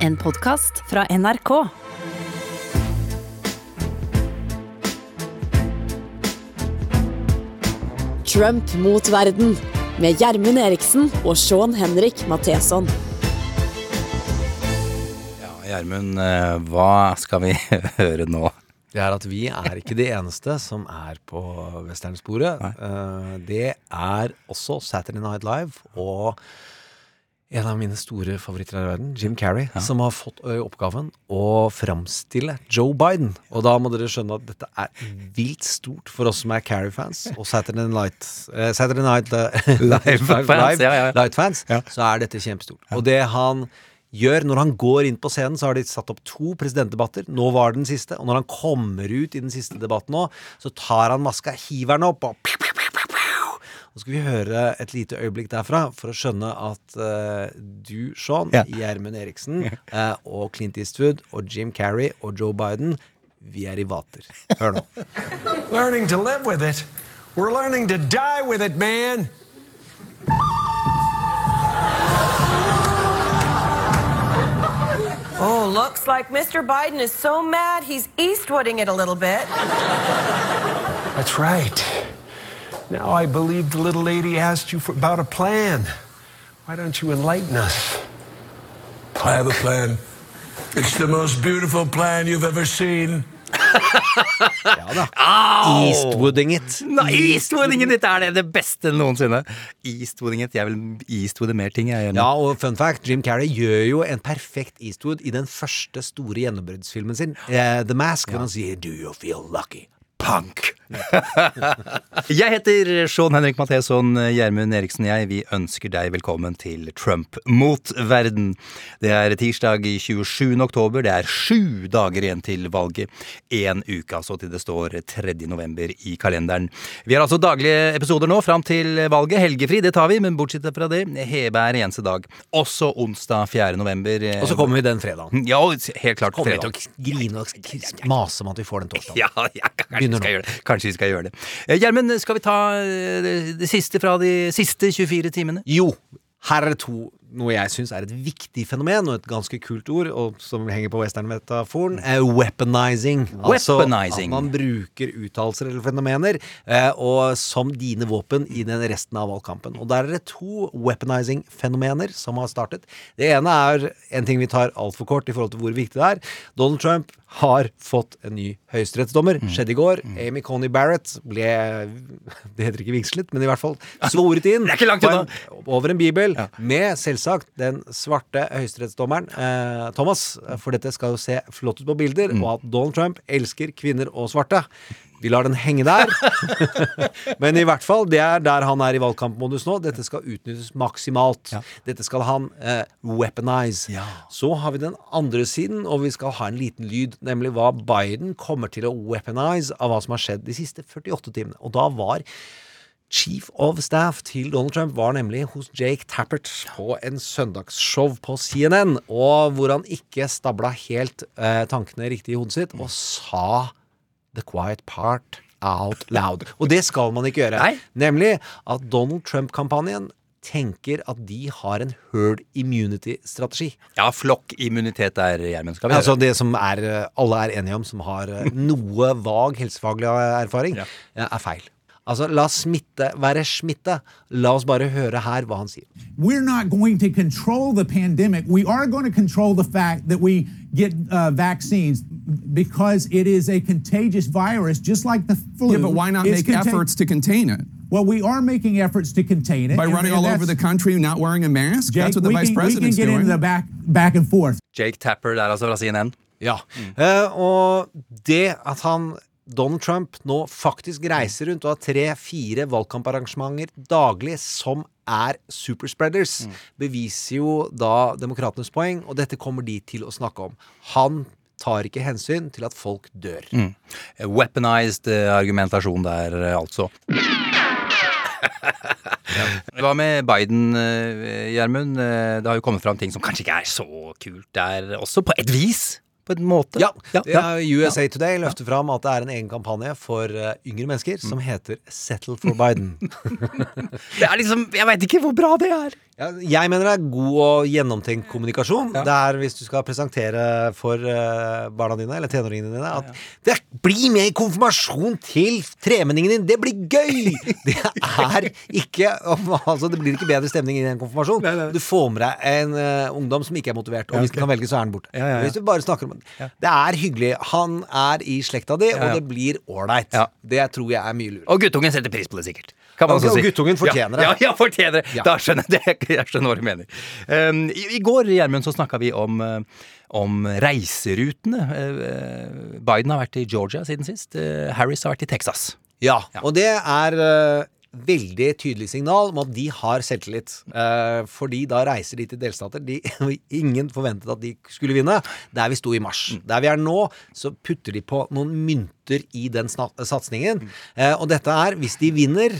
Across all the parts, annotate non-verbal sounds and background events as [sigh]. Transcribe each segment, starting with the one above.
En podkast fra NRK. Trump mot verden med Gjermund Eriksen og Sean Henrik Matheson. Ja, Gjermund, eh, hva skal vi [laughs] høre nå? Det er at vi er ikke de eneste som er på westernsporet. Eh, Det er også Saturday Night Live og en av mine store favoritter her i verden, Jim Carrey, som har fått oppgaven å framstille Joe Biden. Og da må dere skjønne at dette er vilt stort for oss som er Carrey-fans, og Saturday Night, uh, Saturday Night uh, Live-fans, [laughs] Live, ja, ja. Så er dette kjempestort. Og det han gjør når han går inn på scenen, så har de satt opp to presidentdebatter. Nå var det den siste. Og når han kommer ut i den siste debatten nå, så tar han maska, hiver den opp og Nå skal vi høre et lite øyeblikk derfra for å skjønne at uh, du, Sean, Ja. Gjermund Eriksen uh, og Clint Eastwood og Jim Carrey og Joe Biden, vi er i vater. Hør nå. [laughs] Learning to live with it. We're learning to die with it, man. Oh, looks like Mr. Biden is so mad he's Eastwooding it a little bit. That's right. Now I believe the little lady asked you for, about a plan. Why don't you enlighten us? I have a plan. It's the most beautiful plan you've ever seen. [laughs] Ja da. Eastwooding it. Nei, Eastwooding it er det, det beste noensinne. Eastwooding it, Jeg vil Eastwoode mer ting. Jeg, Ja, og fun fact, Jim Carrey gjør jo en perfekt Eastwood i den første store gjennombruddsfilmen sin, uh, The Mask, hvor han sier Do you feel lucky? Punk! Jeg heter Sean Henrik Matheson. Gjermund Eriksen og jeg, vi ønsker deg velkommen til Trump mot verden. Det er tirsdag i 27. oktober. Det er sju dager igjen til valget. Én uke altså til det står 3. november i kalenderen. Vi har altså daglige episoder nå fram til valget. Helgefri, det tar vi, men bortsett fra det, hver eneste dag. Også onsdag 4. november. Og så kommer vi den fredagen. Ja, helt klart Kommer vi til å grine og mase om at vi får den torsdagen. Ja, ja, kanskje, vi Begynner skal nå. gjøre det. kanskje vi skal gjøre det. Eh, Gjermund, skal vi ta eh, det siste fra de siste 24 timene? Jo, her er det to noe jeg syns er et viktig fenomen, og et ganske kult ord, og som henger på western-metaforen, er weaponizing. Altså at man bruker uttalelser eller fenomener eh, og som dine våpen i den resten av valgkampen. Og der er det to weaponizing-fenomener som har startet. Det ene er en ting vi tar altfor kort i forhold til hvor viktig det er. Donald Trump har fått en ny høyesterettsdommer. Mm. Skjedde i går. Amy Coney Barrett ble [laughs] Det heter ikke vigslet, men i hvert fall svoret inn. En- over en bibel med selvsagt den svarte høyesterettsdommeren eh, Thomas. For dette skal jo se flott ut på bilder, Mm. og at Donald Trump elsker kvinner og svarte. Vi lar den henge der. [laughs] Men i hvert fall, det er der han er i valgkampmodus nå. Dette skal utnyttes maksimalt. Dette skal han eh, weaponize. Ja. Så har vi den andre siden, og vi skal ha en liten lyd, nemlig hva Biden kommer til å weaponize av hva som har skjedd de siste 48 timene. Og da var Chief of Staff til Donald Trump var nemlig hos Jake Tappert på en søndagsshow på CNN, og hvor han ikke stabla helt eh, tankene riktig i hodet sitt, og sa the quiet part out loud. Og det skal man ikke gjøre. Nei. Nemlig at Donald Trump-kampanjen tenker at de har en herd immunity-strategi. Ja, flokkimmunitet er Gjermund. Skal vi Altså det som er, eh, alle er enige om, som har eh, noe vag helsefaglig erfaring, Ja. eh, er feil. Altså, la smitte være smitte. La oss bare høre her hva han sier. we're not going to control the pandemic. We are going to control the fact that we get uh, vaccines because it is a contagious virus, just like the flu. Yeah, but why not It's make efforts to contain it? Well, we are making efforts to contain it By running all over the country not wearing a mask? Jake, That's what the vice can, we can get doing. into the back back and forth. Jake Tapper der, altså, fra CNN. Ja. Eh, og det at han Donald Trump nå faktisk reiser rundt og har tre-fire valgkamparrangementer daglig som er superspreaders, beviser jo da demokratenes poeng, og dette kommer de til å snakke om. Han tar ikke hensyn til at folk dør. Weaponized eh, argumentasjon der, eh, altså. [laughs] Hva med Biden, eh, Gjermund? Det har jo kommet fram ting som kanskje ikke er så kult der også, på et vis? På en måte? Ja, ja, det er USA Today løfter fram at det er en egen kampanje for uh, yngre mennesker som heter Settle for Biden. [laughs] [laughs] Det er liksom Jeg veit ikke hvor bra det er. Ja, jeg mener det er god og gjennomtenkt kommunikasjon. Det er hvis du skal presentere for eh, barna dine, eller tenåringene dine, at det blir med i konfirmasjon til tremenningen din! Det blir gøy! [laughs] Det er ikke Altså, det blir ikke bedre stemning i en konfirmasjon. Du får med deg en uh, ungdom som ikke er motivert, og hvis du kan velge, så er han borte. Ja, ja, ja. Hvis du bare snakker om det. Er hyggelig. Han er i slekta di, ja. og det blir ålreit. Ja. Det tror jeg er mye lurt. Og guttungen setter pris på det, sikkert. Kan man Og- si. og guttungen fortjener det. Ja, ja, fortjener det. Da skjønner jeg det. [laughs] Jeg skjønner hva du mener. Um, i, I går, Gjermund, så snakka vi om uh, om reiserutene. Uh, Biden har vært i Georgia siden sist. Uh, Harris har vært i Texas. Ja, og det er eh, veldig tydelig signal om at de har selvtillit. Eh, fordi da reiser de til delstater de, [laughs] ingen forventet at de skulle vinne. Der vi sto i mars. Der vi er nå, så putter de på noen mynter i den satsingen. Eh, og dette er, hvis de vinner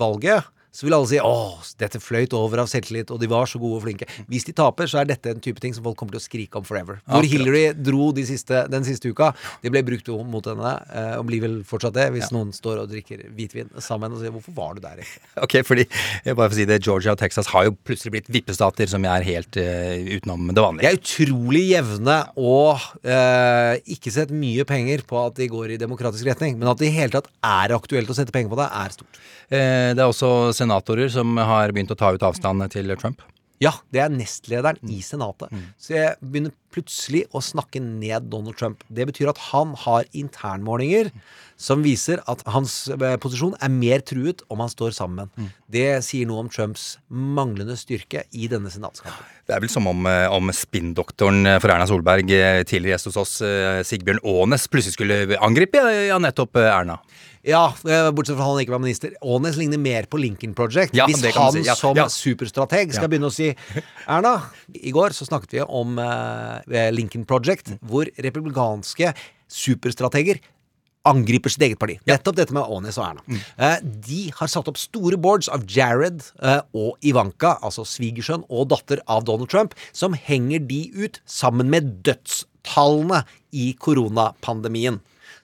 valget så vil alle si 'Å, dette fløyt over av selvtillit, og de var så gode og flinke'. Hvis de taper, så er dette en type ting som folk kommer til å skrike om forever. Hvor Akkurat. Hillary dro de siste, den siste uka, det ble brukt mot henne, eh, og blir vel fortsatt det, hvis noen står og drikker hvitvin sammen og sier 'Hvorfor var du der?' egentlig?» [laughs] Ok, fordi, jeg bare for å si det, Georgia og Texas har jo plutselig blitt vippestater som er helt uh, utenom det De vanlige. er utrolig jevne og uh, ikke sett mye penger på at de går i demokratisk retning. Men at det i hele tatt er aktuelt å sette penger på det, er stort. Uh, det er også senatorer som har begynt å ta ut avstand til Trump. Ja, det er nestlederen i Senatet. Så jeg begynner plutselig å snakke ned Donald Trump. Det betyr at han har internmålinger som viser at hans eh, posisjon er mer truet om han står sammen. Det sier noe om Trumps manglende styrke i denne senatskampen. Det er vel som om, eh, om spinndoktoren eh, for Erna Solberg, tidligere gjest hos oss, Sigbjørn Aanes, plutselig skulle angripe ja, nettopp Erna. Ja, eh, bortsett fra han ikke var minister. Aanes ligner mer på Lincoln Project. Ja, Hvis han si. Ja, som ja. superstrateg skal begynne å si Erna, i går så snakket vi om uh, Lincoln Project, hvor republikanske superstrateger angriper sitt eget parti. Nettopp dette med Aanes og Erna. Mm. Uh, de har satt opp store boards av Jared uh, og Ivanka, altså svigersønn og datter av Donald Trump, som henger de ut sammen med dødstallene i koronapandemien.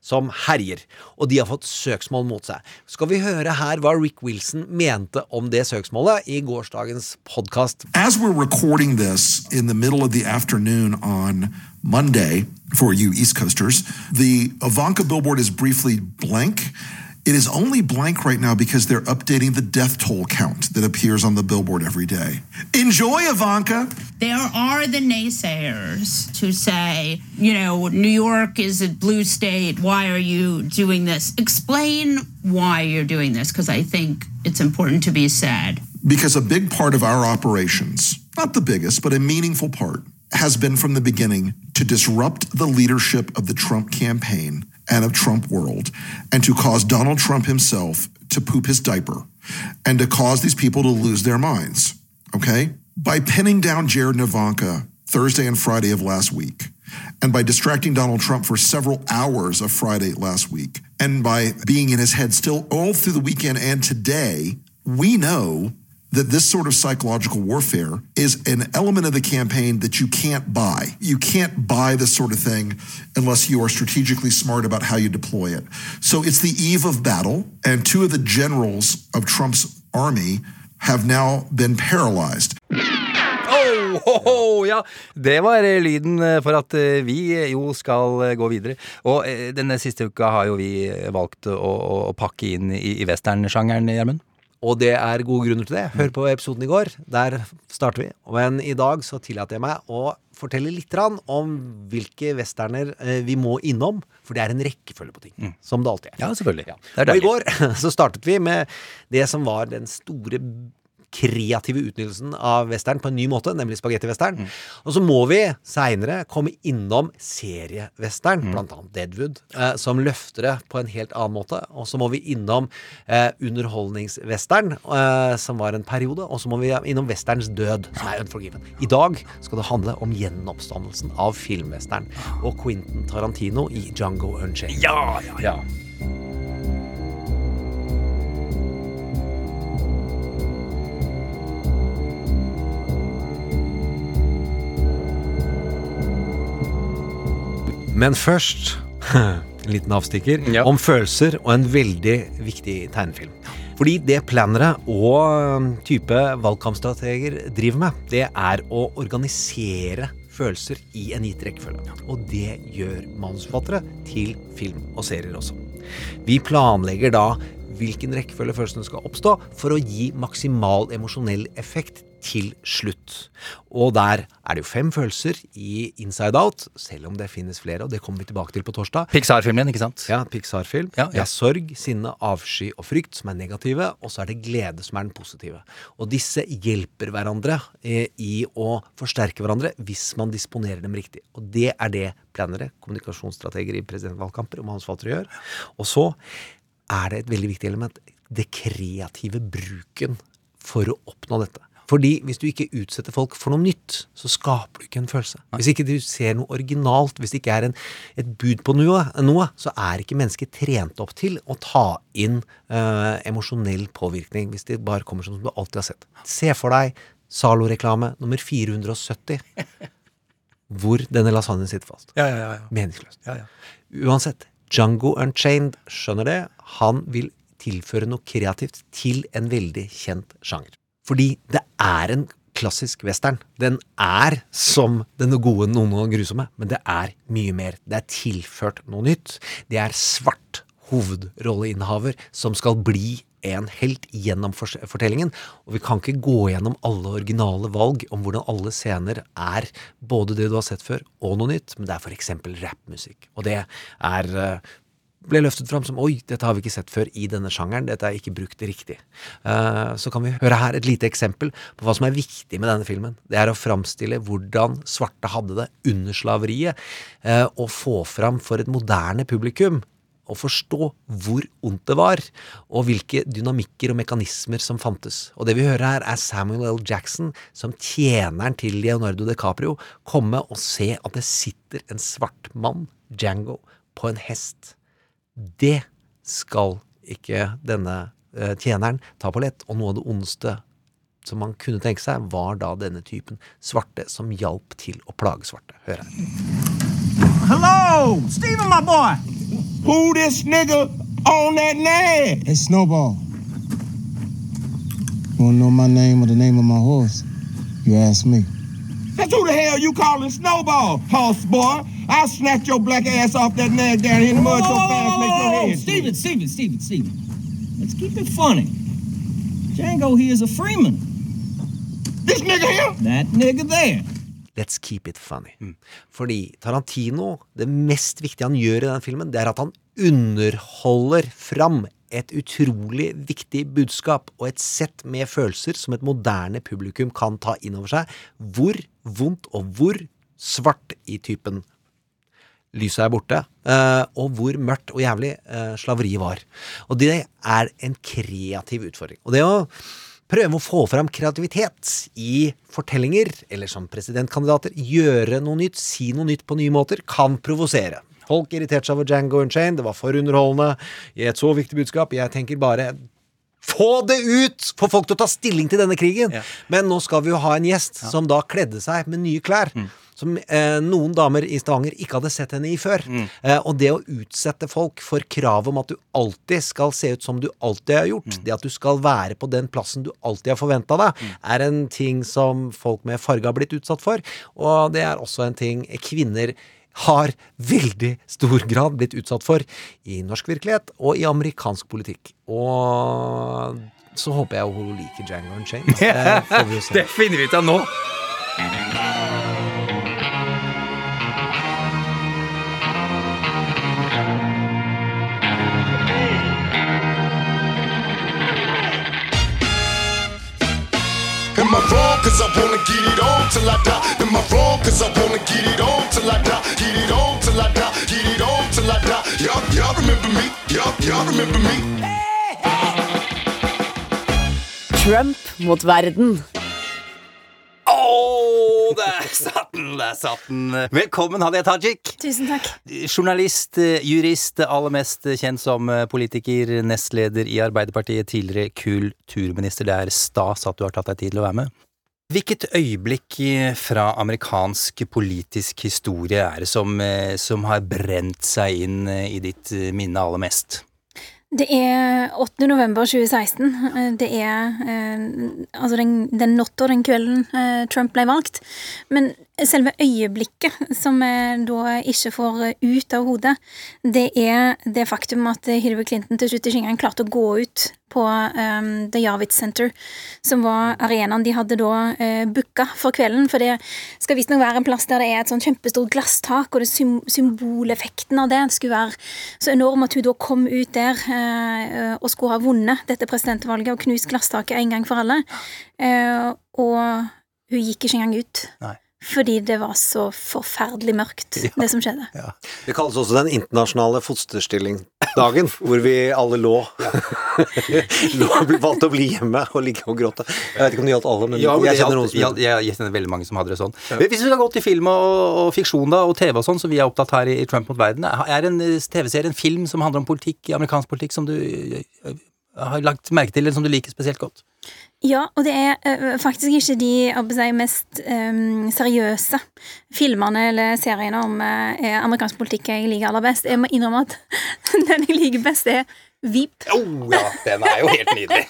Som herjer. Og de har fått søksmål mot seg. Skal vi høre her hva Rick Wilson mente om det søksmålet i gårsdagens podkast. As we're recording this in the middle of the afternoon on Monday, for you East Coasters, the Ivanka billboard is briefly blank. It is only blank right now because they're updating the death toll count that appears on the billboard every day. Enjoy, Ivanka! There are the naysayers who say, you know, New York is a blue state. Why are you doing this? Explain why you're doing this, because I think it's important to be said. Because a big part of our operations, not the biggest, but a meaningful part, has been from the beginning to disrupt the leadership of the Trump campaign and of Trump world, and to cause Donald Trump himself to poop his diaper, and to cause these people to lose their minds. Okay? By pinning down Jared and Ivanka Thursday and Friday of last week, and by distracting Donald Trump for several hours of Friday last week, and by being in his head still all through the weekend and today, we know that this sort of psychological warfare is an element of the campaign that you can't buy. You can't buy this sort of thing unless you are strategically smart about how you deploy it. So it's the eve of battle, and two of the generals of Trump's army have now been paralyzed. Oh, oh, oh, ja, det var eh, lyden eh, for at eh, vi jo skal gå videre. Og denne siste uka har jo vi valgt å, å pakke inn i, i westernsjangeren, Gjermund. Og det er gode grunner til det. Hør på episoden i går. Der starter vi. Men i dag så tillater jeg meg å fortelle litt om hvilke westerner eh, vi må innom. For det er en rekkefølge på ting. Som det alltid er. Ja, selvfølgelig. Ja. Og i går [laughs] så startet vi med det som var den store kreative utnyttelsen av western på en ny måte, nemlig spagettivestern. Mm. Og så må vi seinere komme innom seriewestern, blant annet Deadwood, eh, som løfter det på en helt annen måte. Og så må vi innom eh, underholdningswestern, eh, som var en periode. Og så må vi innom westerns død, som er Unforgiven. I dag skal det handle om gjenoppstandelsen av filmwestern og Quentin Tarantino i Django Unchained. Ja, ja, ja. Men først [laughs] en liten avstikker Ja. om følelser og en veldig viktig tegnefilm. Fordi det plannere og type valgkampstrateger driver med, det er å organisere følelser i en gitt rekkefølge. Og det gjør manusforfattere til film og serier også. Vi planlegger da hvilken rekkefølge følelsene skal oppstå for å gi maksimal emosjonell effekt til slutt. Og der er det jo fem følelser i Inside Out, selv om det finnes flere, og det kommer vi tilbake til på torsdag. Pixar-filmen, ikke sant? Ja, Pixar-film. Ja, Det er sorg, sinne, avsky og frykt som er negative, og så er det glede som er den positive. Og disse hjelper hverandre eh, i å forsterke hverandre hvis man disponerer dem riktig. Og det er det planere, kommunikasjonsstrateger i presidentvalgkamper og manusforfattere gjør. Og så er det et veldig viktig element, det kreative bruken for å oppnå dette. Fordi hvis du ikke utsetter folk for noe nytt, så skaper du ikke en følelse. Hvis ikke du ser noe originalt, hvis det ikke er en, et bud på noe, noe, så er ikke mennesket trent opp til å ta inn eh, emosjonell påvirkning, hvis det bare kommer sånn som du alltid har sett. Se for deg Zalo-reklame nummer 470, hvor denne lasagnen sitter fast. Ja, ja, ja. Meningsløst. Ja, ja. Uansett, Django Unchained skjønner det. Han vil tilføre noe kreativt til en veldig kjent sjanger. Fordi det er en klassisk western. Den er som den gode, noen og grusomme, men det er mye mer. Det er tilført noe nytt. Det er svart hovedrolleinnehaver som skal bli en helt gjennom fortellingen. Og vi kan ikke gå gjennom alle originale valg om hvordan alle scener er både det du har sett før, og noe nytt, men det er eksempel rappmusikk. Og det er eh, ble løftet fram som oi, dette har vi ikke sett før i denne sjangeren, dette er ikke brukt riktig. Uh, så kan vi høre her et lite eksempel på hva som er viktig med denne filmen. Det er å framstille hvordan svarte hadde det under slaveriet, uh, og få fram for et moderne publikum å forstå hvor ondt det var, og hvilke dynamikker og mekanismer som fantes. Og det vi hører her, er Samuel L. Jackson som tjeneren til Leonardo DiCaprio komme og se at det sitter en svart mann, Django, på en hest. Det skal ikke denne eh, tjeneren ta på lett, og noe av det ondeste som man kunne tenke seg, var da denne typen svarte som hjalp til å plage svarte. Hør her. Hello, Steven, my boy. Who this nigga on that name? It's Snowball. You wanna know my name or the name of my horse? You ask me. That's who the hell you calling Snowball, horse boy? I'll snatch your black ass off that nag down here in the mud so fast make your head. Steven, Steven, Steven, Steven. Let's keep it funny. Django here is a Freeman. This nigga here? That nigga there. Let's keep it funny. Fordi Tarantino, det mest viktige han gjør i den filmen, det er at han underholder fram et utrolig viktig budskap og et sett med følelser som et moderne publikum kan ta inn over seg. Hvor vondt og hvor svart i typen lyset er borte, eh, og hvor mørkt og jævlig eh, slaveriet var. Og det er en kreativ utfordring. Og det å prøve å få fram kreativitet i fortellinger, eller som presidentkandidater, gjøre noe nytt, si noe nytt på nye måter, kan provosere. Folk irriterte seg over Django Unchained, det var for underholdende, i et så viktig budskap. Jeg tenker bare få det ut! Få folk til å ta stilling til denne krigen! Men nå skal vi jo ha en gjest som da kledde seg med nye klær. Som eh, noen damer i Stavanger ikke hadde sett henne i før. Eh, og det å utsette folk for kravet om at du alltid skal se ut som du alltid har gjort, det at du skal være på den plassen du alltid har forventa deg, er en ting som folk med farge har blitt utsatt for. Og det er også en ting kvinner har veldig stor grad blitt utsatt for i norsk virkelighet og i amerikansk politikk. Og så håper jeg hun liker Django Unchained. [laughs] Det. Det finner vi ut av nå. Am I wrong? Cause I wanna get it on till I die. Am I wrong? Cause I wanna get it on till I die. Get it on till I die. Get it on till I die. Y'all, y'all remember me? Y'all, y'all remember me? Trump mot verden. Å, der satt den! Der satt den. Velkommen, Hadia Tajik. Tusen takk. Journalist, jurist, aller mest kjent som politiker, nestleder i Arbeiderpartiet, tidligere kulturminister. Det er stas at du har tatt deg tid til å være med. Hvilket øyeblikk fra amerikansk politisk historie er det som, eh, som har brent seg inn eh, i ditt eh, minne aller mest? Det er 8. november 2016. Eh, Det er eh, altså den, den natta, den kvelden eh, Trump ble valgt. Men selve øyeblikket som vi da ikke får eh, ut av hodet, det er det faktum at Hillary Clinton til slutt ikke engang klarte å gå ut på um, The Javits Center, som var arenaen de hadde da uh, booka for kvelden. For det skal visstnok være en plass der det er et sånn kjempestort glasstak, og det sym symboleffekten av det skulle være så enorm at hun da kom ut der uh, og skulle ha vunnet dette presidentvalget og knust glasstaket en gang for alle. Uh, og hun gikk ikke engang ut. Nei. Fordi det var så forferdelig mørkt, det som skjedde. Det kalles også den internasjonale fosterstillingdagen, hvor vi alle lå. [laughs] lå valgte å bli hjemme og ligge og gråte. Jeg vet ikke om det gjaldt alle, men Ja, jeg kjenner noen som gjaldt- jeg, jeg kjenner veldig mange som hadde det sånn. Hvis vi skal gå til film og, og fiksjon da, og TV og sånn, som vi er opptatt her i, i Trump mot verden, er en eh, TV-serie, en film som handler om politikk, amerikansk politikk, som du eh, har lagt merke til, eller som du liker spesielt godt? Ja, og det er øh, faktisk ikke de si, mest um, seriøse filmene eller seriene om uh, amerikansk politikk jeg liker aller best. Jeg må innrømme at [laughs] den jeg liker best, er Veep. Oh, ja, den er jo helt nydelig.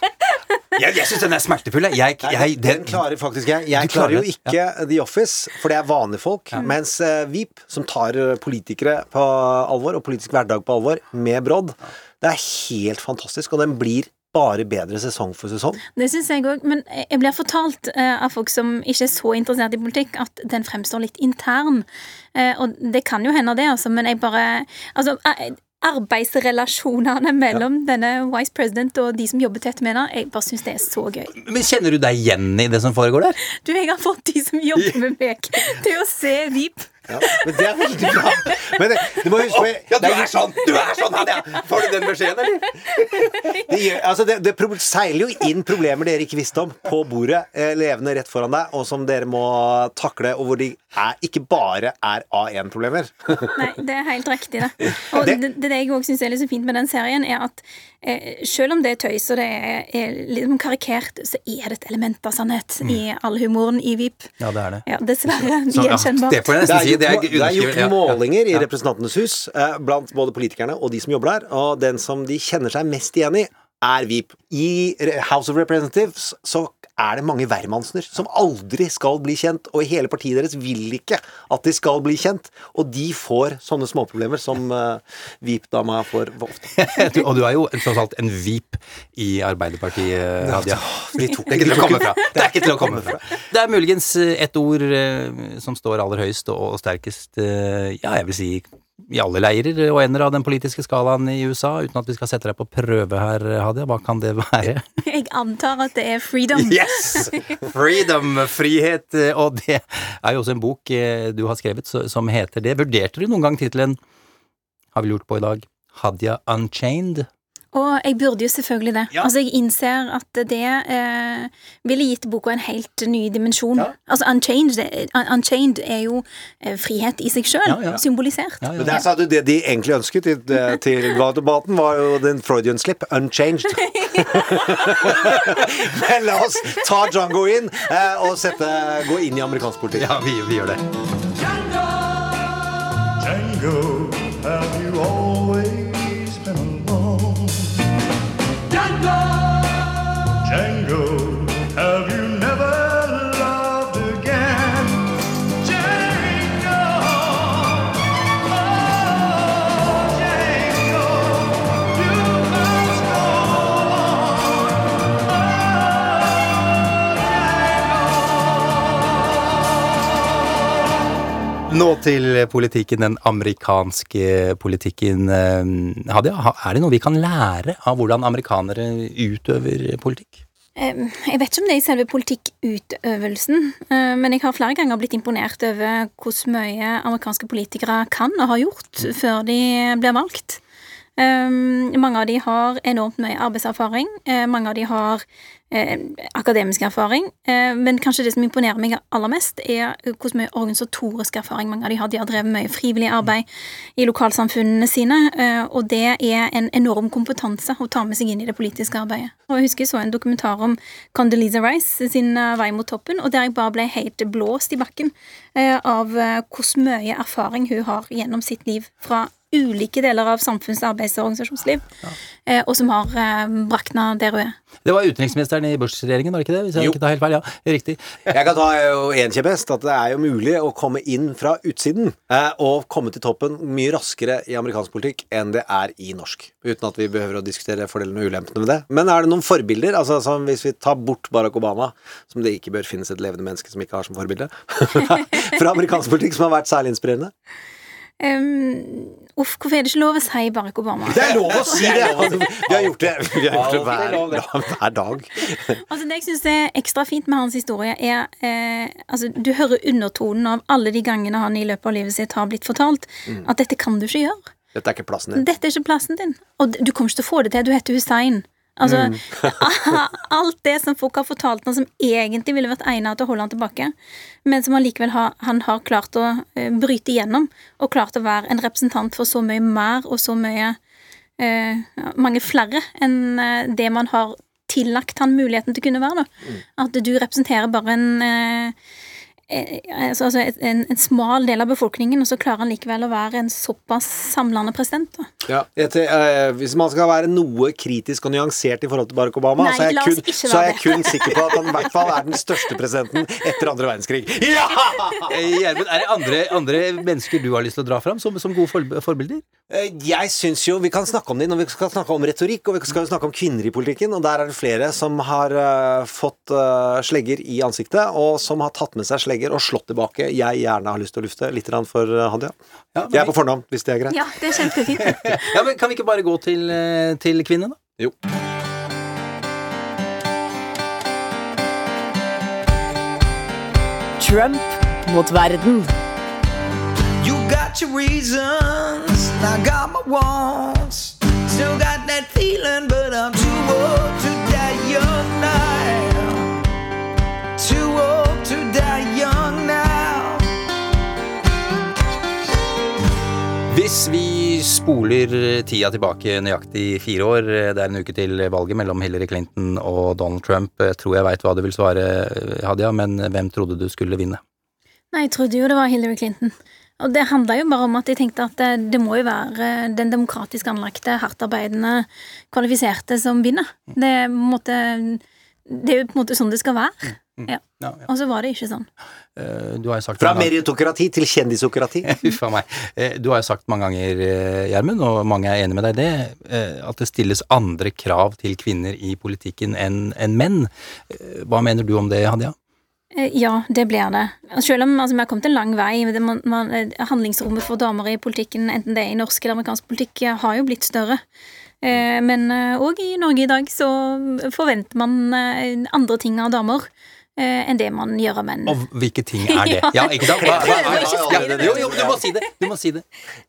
Jeg, jeg syns den er smertefull. Jeg, jeg, jeg, den klarer faktisk jeg. Jeg klarer klarer jo ikke ikke The Office, for det er vanlige folk. Mens uh, Veep, som tar eh, politikere på alvor, og politisk hverdag på alvor, med brodd, det er helt fantastisk. Og den blir bare bedre sesong for sesong. Det syns jeg òg, men jeg blir fortalt øh, av folk som ikke er så interessert i politikk, at den fremstår litt intern. Eh, og det kan jo hende, det, altså, men jeg bare Altså, eh, arbeidsrelasjonene mellom denne vice president og de som jobber tett med henne, jeg bare syns det er så gøy. Men kjenner du deg igjen i det som foregår der? Du, jeg har fått de som jobber [laughs] med meg, til å se Veep. Ja, men det er veldig bra. Men det, du må huske på Ja, du er sånn! Du er sånn, Hadia! Får du den beskjeden, eller? [laughs] det, gjør, altså det, det seiler jo inn problemer dere ikke visste om, på bordet, eh, levende rett foran deg, og som dere må takle, og hvor de er, ikke bare er A1-problemer. [laughs] Nei, det er helt riktig, det. Og det, det, det jeg òg syns er litt så fint med den serien, er at eh, selv om det er tøys og det er, er litt sånn karikert, så er det et element av sannhet i all humoren i VIP. Ja, det er det. Ja, dessverre. Gjenkjennbart. ja, det får jeg nesten si. Gjort, Det er det er gjort målinger i Representantenes hus eh, blant både politikerne og de som jobber der, og den som de kjenner seg mest igjen i, er VIP. I House of Representatives så er det mange hvermannsener som aldri skal bli kjent, og hele partiet deres vil ikke at de skal bli kjent, og de får sånne småproblemer som uh, VIP-dama får ofte. [laughs] Og du er jo tross alt en vip i Arbeiderpartiet, Hadia. de tok- det er ikke til å komme fra. Det er ikke til å komme fra. Det er muligens eh, et ord uh, som står aller høyest og og sterkest, uh, ja, jeg vil si i alle leirer og ender av den politiske skalaen i USA, uten at vi skal sette deg på prøve her, Hadia. Hva kan det være? [laughs] Jeg antar at det er freedom. Yes! Freedom, frihet. eh, Og det er jo også en bok eh, du har skrevet som heter det. Vurderte du noen gang tittelen, har vi lurt på i dag, Hadia Unchained? Og jeg burde jo selvfølgelig det. Ja. Altså, jeg innser at det eh, ville gitt boka en helt ny dimensjon. Altså, Unchained, Unchained er jo eh, frihet i seg sjøl, Ja, ja. symbolisert. Men der sa du det de egentlig ønsket [laughs] til, til debatten, var jo den Freudian slip, unchanged. [laughs] Men la oss ta Django inn eh, og sette, gå inn i amerikansk politikk. Ja, vi, vi gjør det. Django, Django, have you always Nå til politikken, den amerikanske politikken. eh, Hadia, er det noe vi kan lære av hvordan amerikanere utøver politikk? Eh, Jeg vet ikke om det er i selve politikkutøvelsen, eh, men jeg har flere ganger blitt imponert over hvor mye amerikanske politikere kan og har gjort før de blir valgt. Eh, Mange av de har enormt mye arbeidserfaring. eh, Mange av de har eh, akademisk erfaring. eh, Men kanskje det som imponerer meg aller mest, er hvor mye organisatorisk erfaring mange av de har. De har drevet mye frivillig arbeid i lokalsamfunnene sine, og det er en enorm kompetanse å ta med seg inn i det politiske arbeidet. Og Jeg husker jeg så en dokumentar om Condoleezza Rice sin vei mot toppen, og der jeg bare ble helt blåst i bakken av hvor mye erfaring hun har gjennom sitt liv fra ulike deler av samfunns-, arbeids- og organisasjonsliv, eh, og som har eh, brakna der hun er. Det var utenriksministeren i Bush-regjeringen, var det ikke det? Hvis jeg Jo. ikke tar helt feil, ja. Riktig. Jeg kan ta jo en kjepphest, at det er jo mulig å komme inn fra utsiden eh, og komme til toppen mye raskere i amerikansk politikk enn det er i norsk. Uten at vi behøver å diskutere fordelene og ulempene med det. Men er det noen forbilder? Altså som Hvis vi tar bort Barack Obama, som det ikke bør finnes et levende menneske som ikke har som forbilde, [laughs] fra amerikansk politikk som har vært særlig inspirerende? Um, uff, hvorfor er det ikke lov å si Barack Obama? Det er lov å si det! [laughs] Altså, vi har gjort det, vi har gjort det hver, hver dag. Altså Det jeg syns er ekstra fint med hans historie, er eh, Altså, du hører undertonen av alle de gangene han i løpet av livet sitt har blitt fortalt Mm. at dette kan du ikke gjøre. Dette er ikke plassen din. Dette er ikke plassen din. Og du kommer ikke til å få det til. Du heter Hussein. Altså, Mm. [laughs] alt det som folk har fortalt han som egentlig ville vært egnet til å holde han tilbake, men som allikevel har, han har klart å eh, bryte igjennom, og klart å være en representant for så mye mer og så mye eh, mange flere enn eh, det man har tillagt han muligheten til å kunne være. Da. At du representerer bare en eh, altså, altså en, en smal del av befolkningen, og så klarer han likevel å være en såpass samlende president. Da. Ja, etter, te- eh, hvis man skal være noe kritisk og nyansert i forhold til Barack Obama, Nei, så, er jeg kun, så er jeg kun sikker på at han i hvert fall er den største presidenten etter andre verdenskrig. Ja! Eh, Gjermund, er det andre, andre mennesker du har lyst til å dra fram som, som gode for, forbilder? Eh, Jeg syns jo Vi kan snakke om det når vi skal snakke om retorikk, og vi skal jo snakke om kvinner i politikken, og der er det flere som har uh, fått uh, slegger i ansiktet, og som har tatt med seg slegger og slått tilbake. Jeg gjerne har lyst til å lufte litt for eh, Hadia. Ja, jeg er på fornavn, hvis det er greit. Ja, det er kjempefint. [laughs] Ja, men Kan vi ikke bare gå til, eh, til kvinnen, da? Jo. Trump mot verden. You got your reasons, I got my wants. Still got that feeling, but Hvis vi spoler tida tilbake nøyaktig fire år, det er en uke til valget mellom Hillary Clinton og Donald Trump. Jeg tror jeg veit hva du vil svare, Hadia, men hvem trodde du skulle vinne? Nei, jeg trodde jo det var Hillary Clinton. Og det handla jo bare om at jeg tenkte at det, det må jo være den demokratisk anlagte, hardtarbeidende, kvalifiserte som vinner. Det, er på en måte, det er jo på en måte sånn det skal være. Ja. Og så var det ikke sånn. Eh, Du har jo sagt Fra meritokrati til kjendisokrati. [laughs] Uff a meg. Eh, Du har jo sagt mange ganger, eh, Gjermund, og mange er enig med deg i det, eh, at det stilles andre krav til kvinner i politikken enn en menn. Hva mener du om det, Hadia? Eh, Ja, det blir det. Selv om altså, vi har kommet en lang vei. Det, man, man, handlingsrommet for damer i politikken, enten det er i norsk eller amerikansk politikk, har jo blitt større. Eh, Men òg i Norge i dag så forventer man andre ting av damer enn det man gjør av menn. Og hvilke ting er [laughs] det? Ja, ikke sant? Hva, hva, hva, ja, jo, jo, du må si det! Du må si det.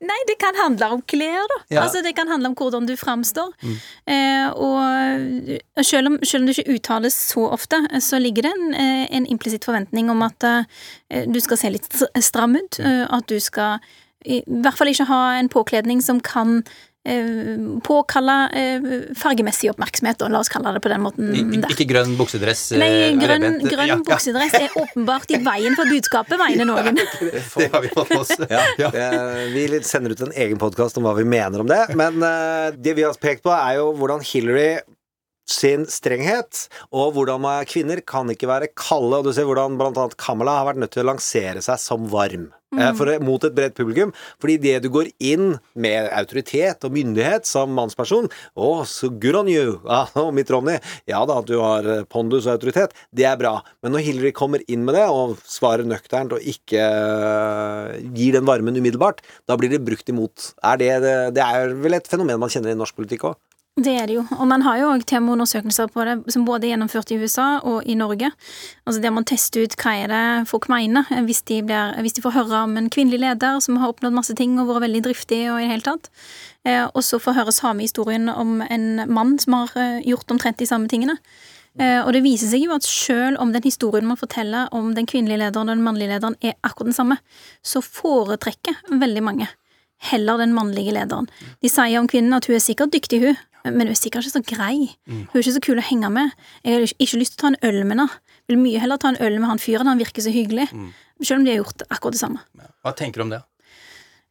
Nei, det kan handle om klær, da. Ja. Altså, det kan handle om hvordan du framstår. Mm. Eh, og selv om, selv om det ikke uttales så ofte, eh, så ligger det en, eh, en implisitt forventning om at eh, du skal se litt str- stram ut. Eh, at du skal i hvert fall ikke ha en påkledning som kan eh, påkalle eh, fargemessig oppmerksomhet, og la oss kalle det på den måten. Der. Ikke grønn buksedress. eh, Nei, er grønn, grønn Ja, ja. buksedress er åpenbart i veien for budskapet, mener noen. [laughs] Det har vi fått med oss. [laughs] Ja, eh, Vi sender ut en egen podkast om hva vi mener om det. Men eh, det vi har pekt på, er jo hvordan Hillary sin strenghet, og hvordan kvinner kan ikke være kalde. Og du ser hvordan annet Kamala har vært nødt til å lansere seg som varm. Eh, Mm. For, mot et bredt publikum. Fordi det du går inn med autoritet og myndighet som mannsperson Å, så good on you! [laughs] Ja, og mitt Ronny. Ja da, at du har eh, pondus og autoritet. Det er bra. Men når Hillary kommer inn med det, og svarer nøkternt og ikke eh, gir den varmen umiddelbart, da blir det brukt imot. Er det, det, det er vel et fenomen man kjenner i norsk politikk òg? Det er det jo. Og man har jo òg temaundersøkelser på det, som både er gjennomført i USA og i Norge. Altså Der man tester ut hva er det folk mener, hvis de, blir, hvis de får høre om en kvinnelig leder som har oppnådd masse ting og vært veldig driftig og i det hele tatt. Eh, og så får høre samme historien om en mann som har eh, gjort omtrent de samme tingene. Eh, og det viser seg jo at selv om den historien man forteller om den kvinnelige lederen og den mannlige lederen er akkurat den samme, så foretrekker veldig mange heller den mannlige lederen. De sier om kvinnen at hun er sikkert dyktig, hun, men hun er sikkert ikke så grei. Hun er ikke så kul å henge med. Jeg har ikke lyst til å ta en øl med henne. Vil mye heller ta en øl med han fyren, han virker så hyggelig. Selv om de har gjort akkurat det samme. Hva tenker du om det?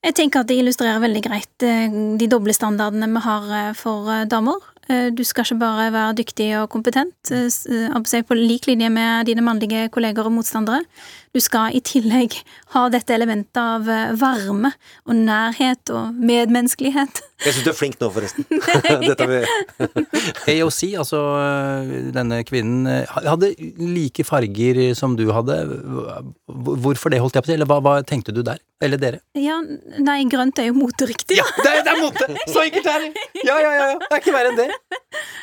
Jeg tenker at det illustrerer veldig greit eh, de doble standardene vi har eh, for eh, damer. Du skal ikke bare være dyktig og kompetent, på lik linje med dine mannlige kolleger og motstandere. Du skal i tillegg ha dette elementet av eh, varme og nærhet og medmenneskelighet. Jeg syns du er flink nå, forresten. [laughs] Dette har vi [laughs] AOC, altså øh, denne kvinnen, øh, hadde like farger som du hadde. Hvorfor det, holdt jeg på å si? Eller hva, hva tenkte du der? Eller dere? Ja, nei, grønt er jo moteriktig. Ja, det er, det er mote! Så enkelt er det! Ja, ja, ja. Det er ikke verre enn det.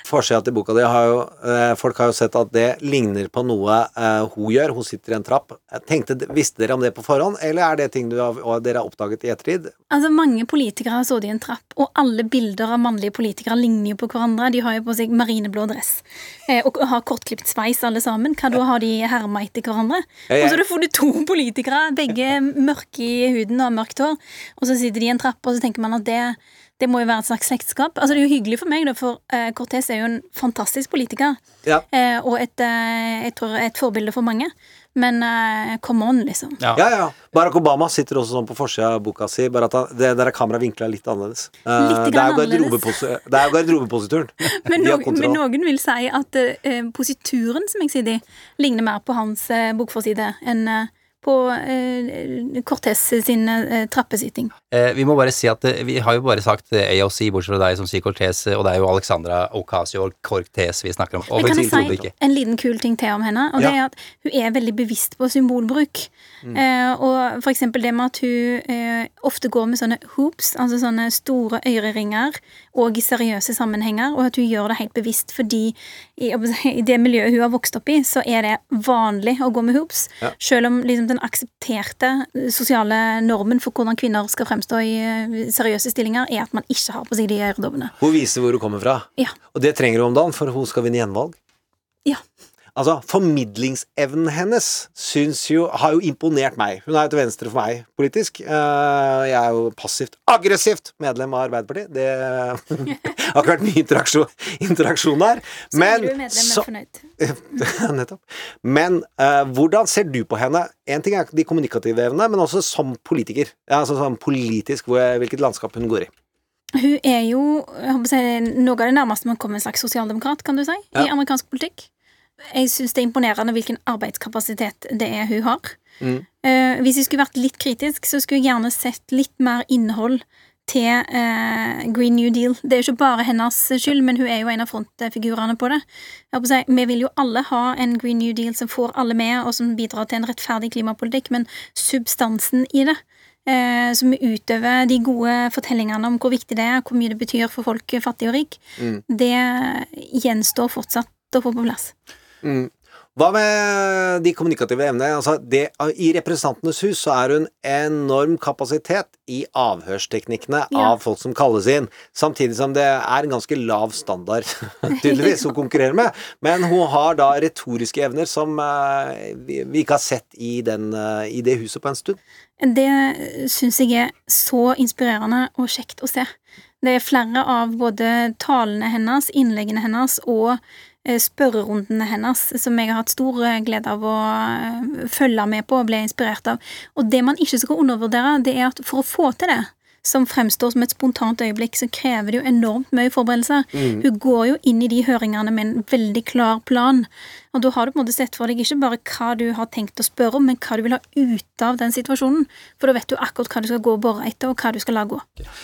Forsida til boka di har jo eh, Folk har jo sett at det ligner på noe eh, hun gjør. Hun sitter i en trapp. Tenkte, Visste dere om det på forhånd, eller er det ting du har, dere har oppdaget i ettertid? Altså, Mange politikere har sittet i en trapp, og alle bilder av mannlige politikere ligner jo på hverandre. De har jo på seg marineblå dress eh, og har kortklipt sveis alle sammen. Hva da har de herma etter hverandre? Og så har du to politikere, begge mørke i huden og mørkt hår, og så sitter de i en trapp, og så tenker man at det det må jo være et slags slektskap. Altså, det er jo hyggelig for meg, da, for uh, Cortez er jo en fantastisk politiker. Ja. Uh, og et, uh, jeg tror et forbilde for mange. Men eh, come on, liksom. Ja. ja, Barack Obama sitter også sånn på forsida av boka si, bare at han, det der er kameraet vinkla litt annerledes. Eh, Litt det er jo er garderobeposituren. [laughs] Men, De noen, men noen vil si at eh, posituren som jeg sitter i, ligner mer på hans eh, bokforside enn eh, på eh, Cortes sin eh, trappesitting. Eh, vi må bare si at eh, vi har jo bare sagt eh, AOC, bortsett fra deg som sier Cortez, eh, og det er jo Alexandra Ocasio Cortes vi snakker om. Men kan jeg si en liten kul ting til om henne? Og Ja. det er at Hun er veldig bevisst på symbolbruk. Mm. Eh, og for eksempel det med at hun ofte går med sånne hoops, altså sånne store øreringer, og i seriøse sammenhenger, og at hun gjør det helt bevisst fordi i, i det miljøet hun har vokst opp i, så er det vanlig å gå med hoops. Ja. Selv om liksom, den aksepterte eh, sosiale normen for hvordan kvinner skal fremstå i eh, seriøse stillinger, er at man ikke har på seg de øredobbene. Hun viser hvor hun kommer fra. Ja. Og det trenger hun om dagen, for hun skal vinne gjenvalg. Ja. Altså, formidlingsevnen hennes syns jo Har jo imponert meg. Hun er jo til venstre for meg politisk. Eh, jeg er jo passivt aggressivt medlem av Arbeiderpartiet. Det [laughs] har ikke vært mye interaksjon, interaksjon der. Men så- fornøyd. [laughs] Nettopp. Men uh, hvordan ser du på henne? En ting er de kommunikative evnene, men også som politiker. Ja, altså sånn politisk, hvor, hvilket landskap hun går i. Hun er jo si, noe av det nærmeste man kommer en slags sosialdemokrat, kan du si, Ja. i amerikansk politikk. Jeg syns det er imponerende hvilken arbeidskapasitet det er hun har. Mm. Uh, hvis jeg skulle vært litt kritisk, så skulle jeg gjerne sett litt mer innhold til uh, Green New Deal. Det er jo ikke bare hennes skyld, men hun er jo en av frontfigurene på det. Jeg håper å si, vi vil jo alle ha en Green New Deal som får alle med, og som bidrar til en rettferdig klimapolitikk, men substansen i det eh, som utøver de gode fortellingene om hvor viktig det er, hvor mye det betyr for folk fattig og rik, Mm. det gjenstår fortsatt å få på plass. Mm. Hva med de kommunikative evnene? Altså det, I Representantenes hus så er hun enorm kapasitet i avhørsteknikkene Ja. av folk som kalles inn, samtidig som det er en ganske lav standard, [laughs] tydeligvis, hun konkurrerer med. Men hun har da retoriske evner som uh, vi, vi ikke har sett i, den, uh, i det huset på en stund. Det syns jeg er så inspirerende og kjekt å se. Det er flere av både talene hennes, innleggene hennes og spørrerundene hennes som jeg har hatt stor eh, glede av å eh, følge med på og bli inspirert av. Og det man ikke skal undervurdere, det er at for å få til det, som fremstår som et spontant øyeblikk, så krever det jo enormt mye forberedelser. Mm. Hun går jo inn i de høringene med en veldig klar plan. Og da har du på en måte sett for deg ikke bare hva du har tenkt å spørre om, men hva du vil ha ut av den situasjonen. For da vet du akkurat hva du skal gå og bore etter, og hva du skal la gå.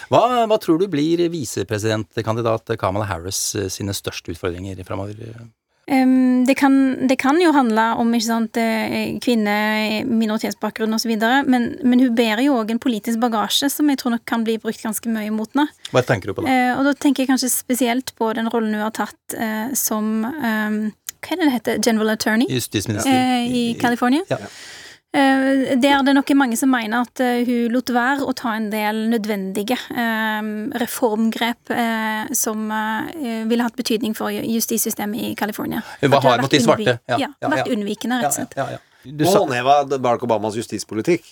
Hva, hva tror du blir visepresidentkandidat Kamala Harris eh, sine største utfordringer framover? Det, kan, det kan jo handle om ikke sant, eh, kvinne, minoritetsbakgrunn osv., men, men hun bærer jo òg en politisk bagasje som jeg tror nok kan bli brukt ganske mye mot henne. Hva tenker du på da? Eh, og da tenker jeg kanskje spesielt på den rollen hun har tatt eh, som Hva er det det heter? General Attorney Justisminister. eh, i California. Ja. Eh, der det nok er mange som mener at eh, hun lot være å ta en del nødvendige eh, reformgrep eh, som ville hatt betydning for justissystemet i California. Hun var har hard mot de svarte. Ja, Ja, ja, vært unnvikende, rett og slett. Ja, ja, ja. Du Hun sa- håndheva Barack Obamas justispolitikk.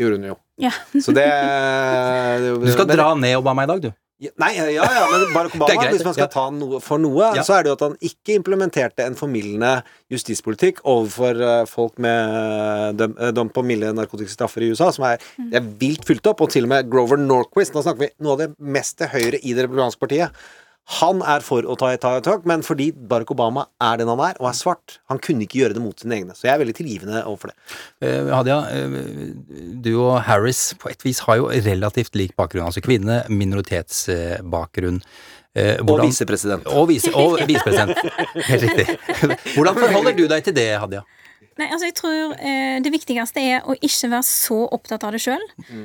Gjorde hun jo. Ja. Så det [laughs] Du skal dra ned Obama i dag, du. Nei, ja, ja, men Barack [laughs] Obama, greit, hvis man skal ja. ta noe for noe, Ja. så er det jo at han ikke implementerte en formildende justispolitikk overfor eh, folk med døm, eh, dømt på milde narkotiske straffer i USA, som er, det er vilt fylt opp, og til og med Grover Norquist, nå snakker vi noe av det mest til høyre i det republikanske partiet, han er for å ta et ta et tak, men fordi Barack Obama er den han er, og er svart, han kunne ikke gjøre det mot sine egne. Så jeg er veldig tilgivende overfor det. Eh, Hadia, eh, du og Harris på et vis har jo relativt lik bakgrunn. Altså kvinne, minoritetsbakgrunn. Eh, Og hvordan- visepresident. Og vise- og visepresident. Helt riktig. [laughs] Hvordan forholder du deg til det, Hadia? Nei, altså jeg tror eh, Det viktigste er å ikke være så opptatt av det sjøl,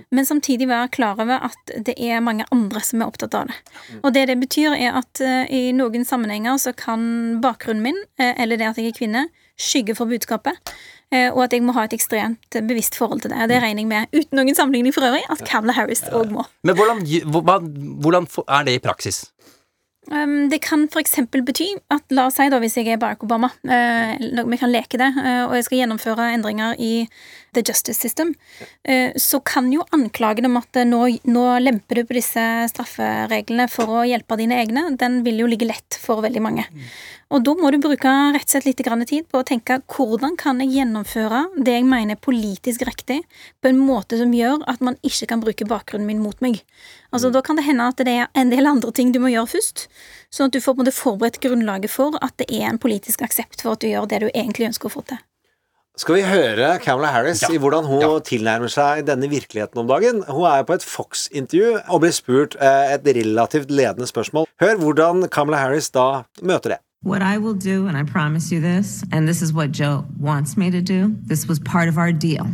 men samtidig være klar over at det er mange andre som er opptatt av det. Og det det betyr, er at eh, i noen sammenhenger så kan bakgrunnen min, eh, eller det at jeg er kvinne, skygge for budskapet. eh, Og at jeg må ha et ekstremt bevisst forhold til det. Det regner jeg med, uten noen sammenligning for øvrig, at Kamala Harris òg må. Men hvordan, hvordan er det i praksis? Um, det kan f.eks. bety at la oss si da, hvis jeg er Barack Obama, eh, vi kan leke det, eh, og jeg skal gjennomføre endringer i the justice system, eh, så kan jo anklagen om at eh, nå, nå lemper du på disse straffereglene for å hjelpe dine egne, den vil jo ligge lett for veldig mange. Og da må du bruke rett og slett litt grann tid på å tenke hvordan kan jeg gjennomføre det jeg mener er politisk riktig, på en måte som gjør at man ikke kan bruke bakgrunnen min mot meg. Altså Da kan det hende at det er en del andre ting du må gjøre først, sånn at du får på en måte forberedt grunnlaget for at det er en politisk aksept for at du gjør det du egentlig ønsker å få til. Skal vi høre Kamala Harris i hvordan hun tilnærmer seg denne virkeligheten om dagen? Hun er på et Fox-intervju og blir spurt eh, et relativt ledende spørsmål. Hør hvordan Kamala Harris da møter det. What I will do, and I promise you this, and this is what Joe wants me to do, this was part of our deal.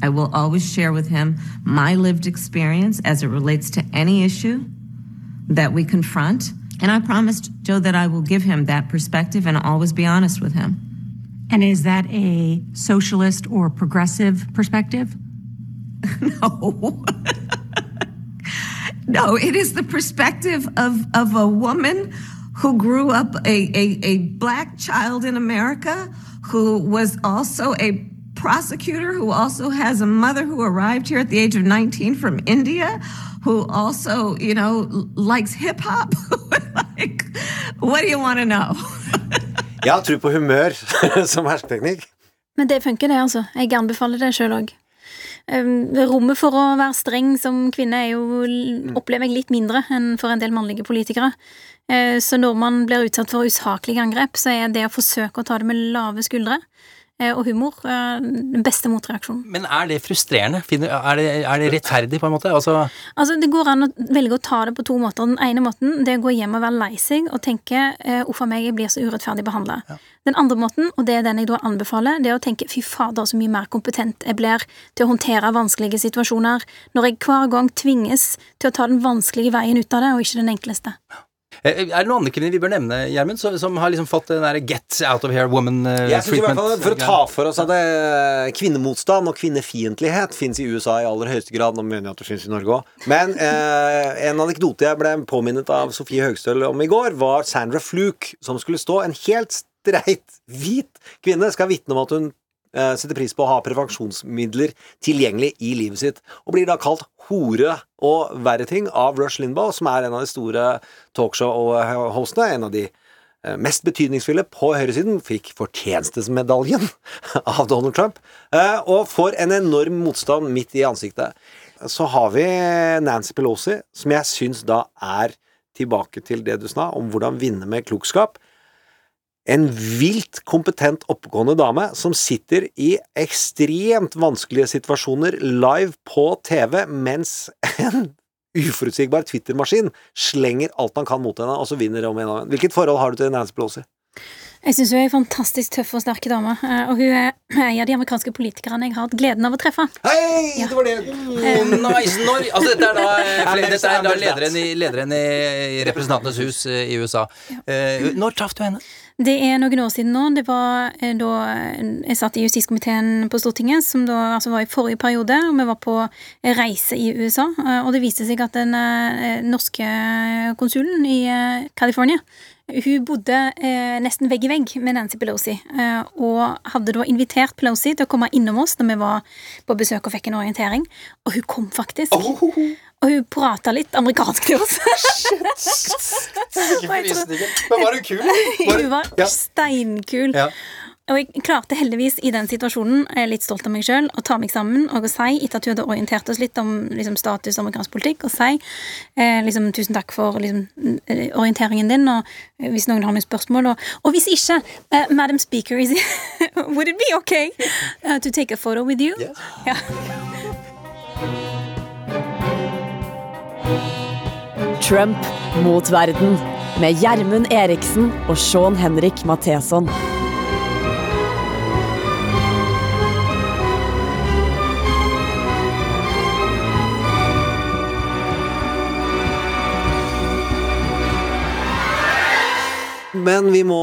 I will always share with him my lived experience as it relates to any issue that we confront. And I promised Joe that I will give him that perspective and always be honest with him. And is that a socialist or progressive perspective? [laughs] no. no, it is the perspective of, of a woman who grew up a, a, a black child in America, who was also a prosecutor, who also has a mother who arrived here at the age of 19 from India, who also, you know, likes hip hop. [laughs] like, what do you want to know? [laughs] Jeg har tro på humør [laughs] som hersketeknikk. Men det funker, det, altså. Jeg anbefaler det sjøl òg. Rommet for å være streng som kvinne er jo, opplever jeg litt mindre enn for en del mannlige politikere. Eh, Så når man blir utsatt for usaklige angrep, så er det å forsøke å ta det med lave skuldre og humor eh, den beste motreaksjonen. Men er det frustrerende? Er, det, er det rettferdig, på en måte? Altså, Altså, Det går an å velge å ta det på to måter. Den ene måten det er å gå hjem og være lei seg og tenke eh, 'uff a meg, jeg blir så urettferdig behandla'. Den andre måten, og det er den jeg da anbefaler, det er å tenke 'fy fader, så mye mer kompetent jeg blir til å håndtere vanskelige situasjoner', når jeg hver gang tvinges til å ta den vanskelige veien ut av det, og ikke den enkleste. eh, er det noen andre kvinner vi bør nevne, Gjermund, som, har liksom fått den der get out of here woman-treatment? Jeg synes i hvert fall For å ta for oss at det, kvinnemotstand og kvinnefiendtlighet fins i USA i aller høyeste grad. Nå mener jeg at det fins i Norge òg. Men eh, en anekdote jeg ble påminnet av Sofie Høgstøl om i går, var Sandra Fluke, som skulle stå en helt streit hvit kvinne skal vitne om at hun eh, setter pris på å ha prevensjonsmidler tilgjengelig i livet sitt, og blir da kalt hore og verre ting av Rush Limbaugh, som er en av de store talkshow-hostene, en av de eh, mest betydningsfulle på høyresiden, fikk fortjenestesmedaljen [laughs] av Donald Trump, eh, og får en enorm motstand midt i ansiktet. Så har vi Nancy Pelosi, som jeg syns da er tilbake til det du sa, om hvordan vinne med klokskap. En vilt kompetent, oppegående dame som sitter i ekstremt vanskelige situasjoner live på TV, mens en uforutsigbar Twitter-maskin slenger alt han kan mot henne, og så vinner om igjen. Hvilket forhold har du til Nancy Pelosi? Jeg syns hun er en fantastisk tøff og sterk dame, eh, og hun er en av de amerikanske politikerne jeg har hatt gleden av å treffe. Hei, det var det! Oh, nice, når, altså dette er da, eh, flere, dette er da lederen, i, lederen i Representantenes hus eh, i USA. Eh, når traff du henne? Det er noen år siden nå. Det var eh, da jeg satt i justiskomiteen på Stortinget, som da altså var i forrige periode. og Vi var på reise i USA, eh, og det viste seg at den eh, norske konsulen i eh, California hun bodde eh, nesten vegg i vegg med Nancy Pelosi, eh, og hadde da invitert Pelosi til å komme innom oss når vi var på besøk og fikk en orientering, og hun kom faktisk. Og hun prata litt amerikansk til oss. [laughs] Ikke frysninger. Men var hun kul? Var- [laughs] Hun var steinkul. Ja. Og jeg klarte heldigvis i den situasjonen, jeg er litt stolt av meg sjøl, å ta meg sammen og å si, etter at hun hadde orientert oss litt om liksom, status og amerikansk politikk, og si eh, liksom, tusen takk for liksom, eh, orienteringen din, og eh, hvis noen har noen spørsmål. Og, og hvis ikke, uh, Madam Speaker, is it, [laughs] would it be okay uh, to take a photo with you? Ja. Trump mot verden med Gjermund Eriksen og Sean Henrik Matheson. Men vi må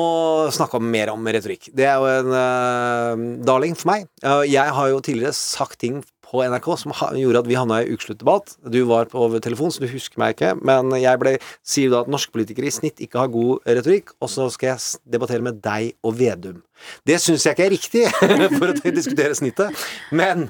snakke om mer om retorikk. Det er jo en uh, darling for meg. Uh, jeg har jo tidligere sagt ting på NRK som gjorde at vi havna i ukesluttdebatt. Du var på telefon, så du husker meg ikke. Men jeg ble, sier da at norske politikere i snitt ikke har god retorikk, og så skal jeg debattere med deg og Vedum. Det syns jeg ikke er riktig, [laughs] for å diskutere snittet. Men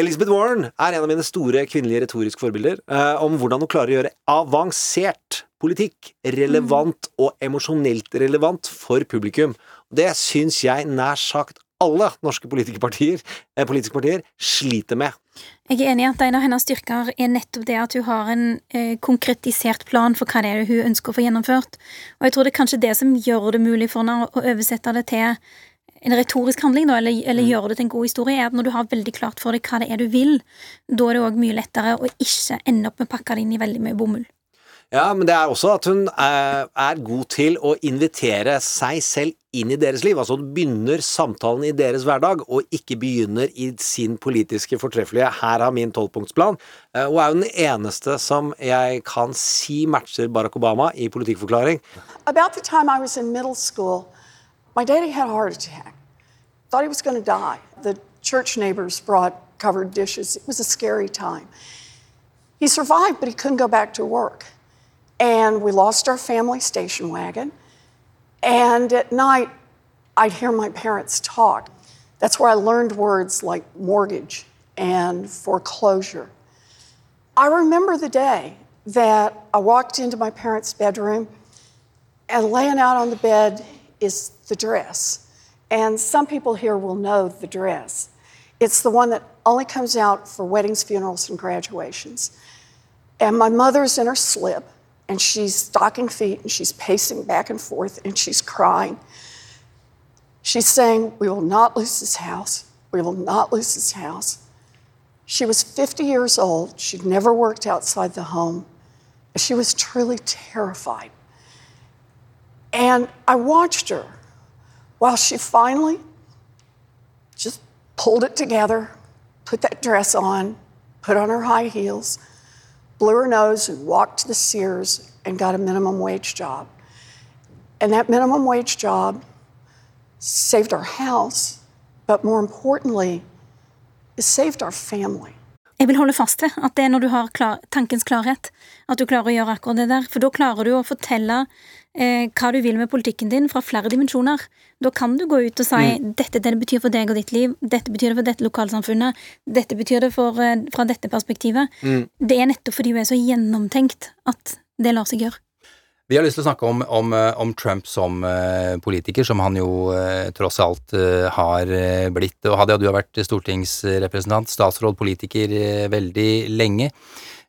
Elizabeth Warren er en av mine store kvinnelige retoriske forbilder eh, om hvordan hun klarer å gjøre avansert politikk relevant og emosjonelt relevant for publikum. Det syns jeg nær sagt alle norske politikerpartier, eh, politiske partier sliter med. Jeg er enig i at en av hennes styrker er nettopp det at hun har en eh, konkretisert plan for hva det er hun ønsker å få gjennomført. Og jeg tror det er kanskje det som gjør det mulig for henne å oversette det til en retorisk handling, da, eller, eller gjøre det til en god historie, er at når du har veldig klart for deg hva det er du vil, da er det òg mye lettere å ikke ende opp med å pakke det inn i veldig mye bomull. Ja, men det er også at hun er, er god til å invitere seg selv inn i deres liv. Altså hun begynner samtalen i deres hverdag, og ikke begynner i sin politiske fortreffelige 'her har min tolvpunktsplan'. Eh, Hun er jo den eneste som jeg kan si matcher Barack Obama i politikkforklaring. About the time I was in middle school, my daddy had a heart attack. Thought he was going to die. The church neighbors brought covered dishes. It was a scary time. He survived, but he couldn't go back to work. And we lost our family station wagon. And at night, I'd hear my parents talk. That's where I learned words like mortgage and foreclosure. I remember the day that I walked into my parents' bedroom and laying out on the bed is the dress. And some people here will know the dress. It's the one that only comes out for weddings, funerals, and graduations. And my mother's in her slip, and she's stocking feet, and she's pacing back and forth, and she's crying. She's saying, We will not lose this house. We will not lose this house. She was 50 years old. She'd never worked outside the home. She was truly terrified. And I watched her while she finally just pulled it together, put that dress on, put on her high heels, blew her nose, and walked to the Sears and got a minimum wage job. And that minimum wage job saved our house, but more importantly, it saved our family. Jeg vil holde fast til at det er når du har klar, tankens klarhet, at du klarer å gjøre akkurat det der. For da klarer du å fortelle hva du vil med politikken din fra flere dimensjoner. Da kan du gå ut og si Mm. dette det betyr for deg og ditt liv, dette betyr det for dette lokalsamfunnet, dette betyr det for, eh, fra dette perspektivet. Mm. Det er nettopp fordi hun er så gjennomtenkt at det lar seg gjøre. Vi har lyst til å snakke om, om, eh, om Trump som eh, politiker, som han jo eh, tross alt eh, har eh, blitt. Og Hadia, du har vært stortingsrepresentant, statsråd, politiker eh, veldig lenge.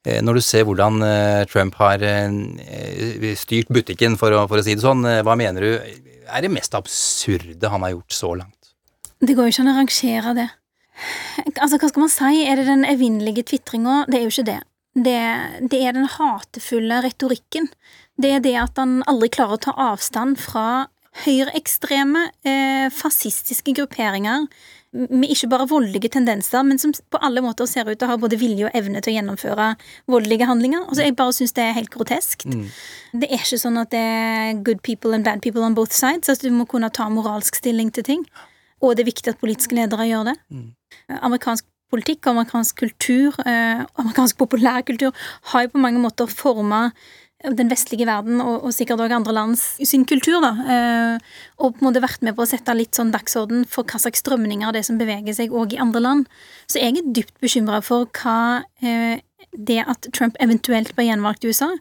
Eh, Når du ser hvordan eh, Trump har eh, styrt butikken, for å, for å si det sånn, hva mener du er det mest absurde han har gjort så langt? Det går jo ikke an å rangere det. Altså, hva skal man si? Er det den evinnelige tvitringa? Det er jo ikke det. det. Det er den hatefulle retorikken. Det er det at han aldri klarer å ta avstand fra høyreekstreme, eh, fascistiske grupperinger med ikke bare voldelige tendenser, men som på alle måter ser ut til å ha både vilje og evne til å gjennomføre voldelige handlinger. Altså, jeg bare syns det er helt groteskt. Det er ikke sånn at det er good people and bad people on both sides. Altså, du må kunne ta moralsk stilling til ting. Og det er viktig at politiske ledere gjør det. Amerikansk politikk amerikansk kultur, eh, amerikansk populærkultur, har jo på mange måter forma den vestlige verden, og, og sikkert òg andre lands sin kultur, da. Eh, og på en måte vært med på å sette litt sånn dagsorden for hva slags strømninger det som beveger seg òg i andre land. Så jeg er dypt bekymra for hva eh, det at Trump eventuelt blir gjenvalgt i USA,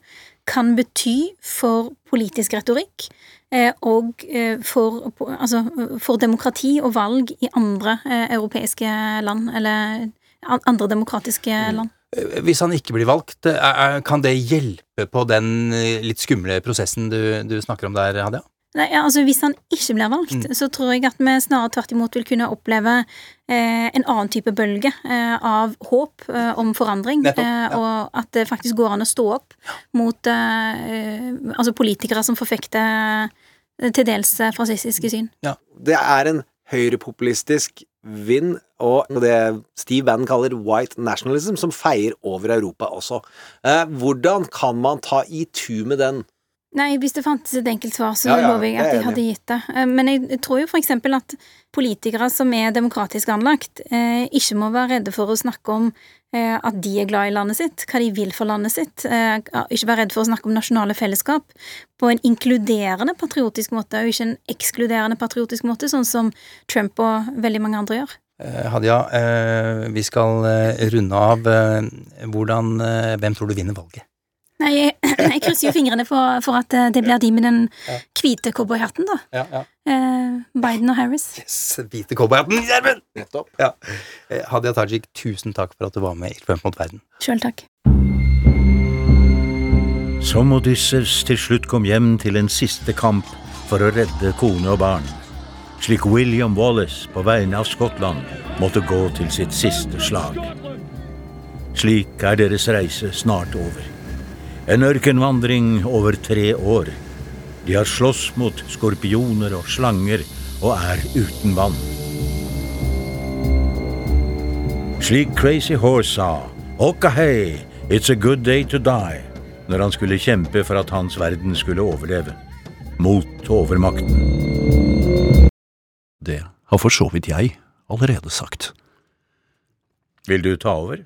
kan bety for politisk retorikk eh, og for, altså, for demokrati og valg i andre europeiske land, eller andre demokratiske land. Eh, Hvis han ikke blir valgt, kan det hjelpe på den eh, litt skumle prosessen du, du snakker om der, Hadia? Nei, ja, altså Hvis han ikke blir valgt, Mm. så tror jeg at vi snarere tvert imot vil kunne oppleve eh, en annen type bølge eh, av håp eh, om forandring. Nettopp, eh, og at det faktisk går an å stå opp mot eh, altså politikere som forfekter til dels fascistiske syn. Det er en høyrepopulistisk vind, og det Steve Bannon kaller white nationalism, som feier over Europa også. Eh, hvordan kan man ta i tu med den? Nei, hvis det fantes et enkelt svar, så Ja, ja, lover jeg at jeg hadde gitt det. Eh, Men jeg tror jo for eksempel at politikere som er demokratisk anlagt, eh, ikke må være redde for å snakke om at de er glad i landet sitt, hva de vil for landet sitt. Eh, ikke være redd for å snakke om nasjonale fellesskap på en inkluderende patriotisk måte, og ikke en ekskluderende patriotisk måte, sånn som Trump og veldig mange andre gjør. Eh, Hadia, eh, vi skal eh, runde av. Eh, hvordan, eh, hvem tror du vinner valget? Nei, jeg, [clears throat] jeg krysser jo fingrene for, for at eh, det blir de med den hvite cowboyhatten, da. Ja, ja. Eh, Biden og Harris. Yes, hvite cowboyhatten, Gjermund! Nettopp. Ja. Eh, Hadia Tajik, tusen takk for at du var med i Trump mot verden. Sjøl takk. Som Odysseus til slutt kom hjem til en siste kamp for å redde kone og barn, slik William Wallace på vegne av Skottland måtte gå til sitt siste slag. Slik er deres reise snart over. En ørkenvandring over tre år. De har slåss mot skorpioner og slanger og er uten vann. Slik Crazy Horse sa, Okahei, it's a good day to die, når han skulle kjempe for at hans verden skulle overleve. Mot overmakten. Det har for så vidt jeg allerede sagt. Vil du ta over?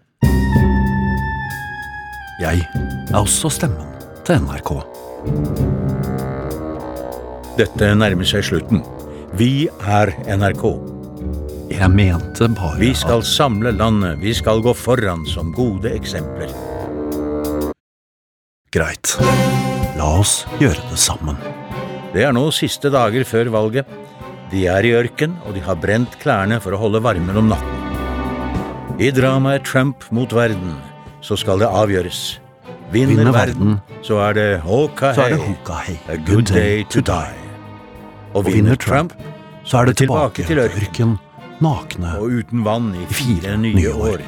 Jeg er også stemmen til NRK. Dette nærmer seg slutten. Vi er NRK. Jeg mente bare Vi skal samle landet, vi skal gå foran som gode eksempler. Greit. La oss gjøre det sammen. Det er nå siste dager før valget. De er i ørken, og de har brent klærne for å holde varmen om natten. I dramaet Trump mot verden så skal det avgjøres. Vinner, Vinner verden, så er det hoka hei, a good day to die. Og vinner Trump, så er det tilbake til ørken. nakne og uten vann i fire nye, år.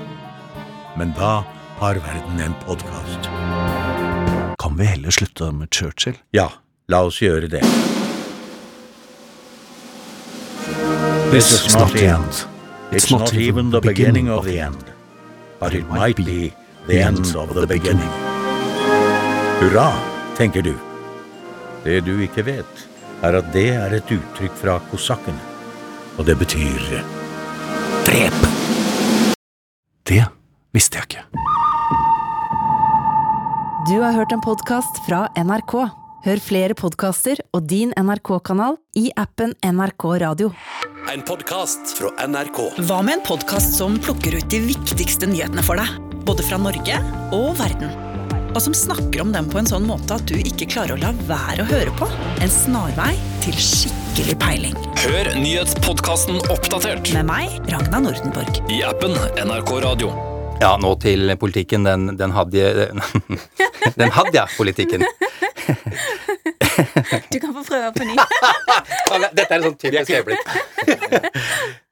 Men da har verden en podkast. Kan vi heller slutte med Churchill? Ja, la oss gjøre det. This is not the end. It's not even the beginning of the end. But it might be the end of the beginning. Hurra, tenker du. Det du ikke vet, er at det er et uttrykk fra kosakkene. Og det betyr drep. Det visste jeg ikke. Du har hørt en podkast fra NRK. Hør flere podkaster og din NRK-kanal i appen NRK Radio. En podkast fra NRK. Hva med en podkast som plukker ut de viktigste nyhetene for deg? Både fra Norge og verden. Og som snakker om dem på en sånn måte at du ikke klarer å la være å høre på. En snarvei til skikkelig peiling. Hør nyhetspodkasten Oppdatert Med meg, Ragna Nordenborg. i appen NRK Radio. Ja, nå til politikken. Den, den hadde [laughs] Den hadde politikken. Du kan få prøve på ny. [laughs] Dette er et sånn typisk øyeblikk. [laughs]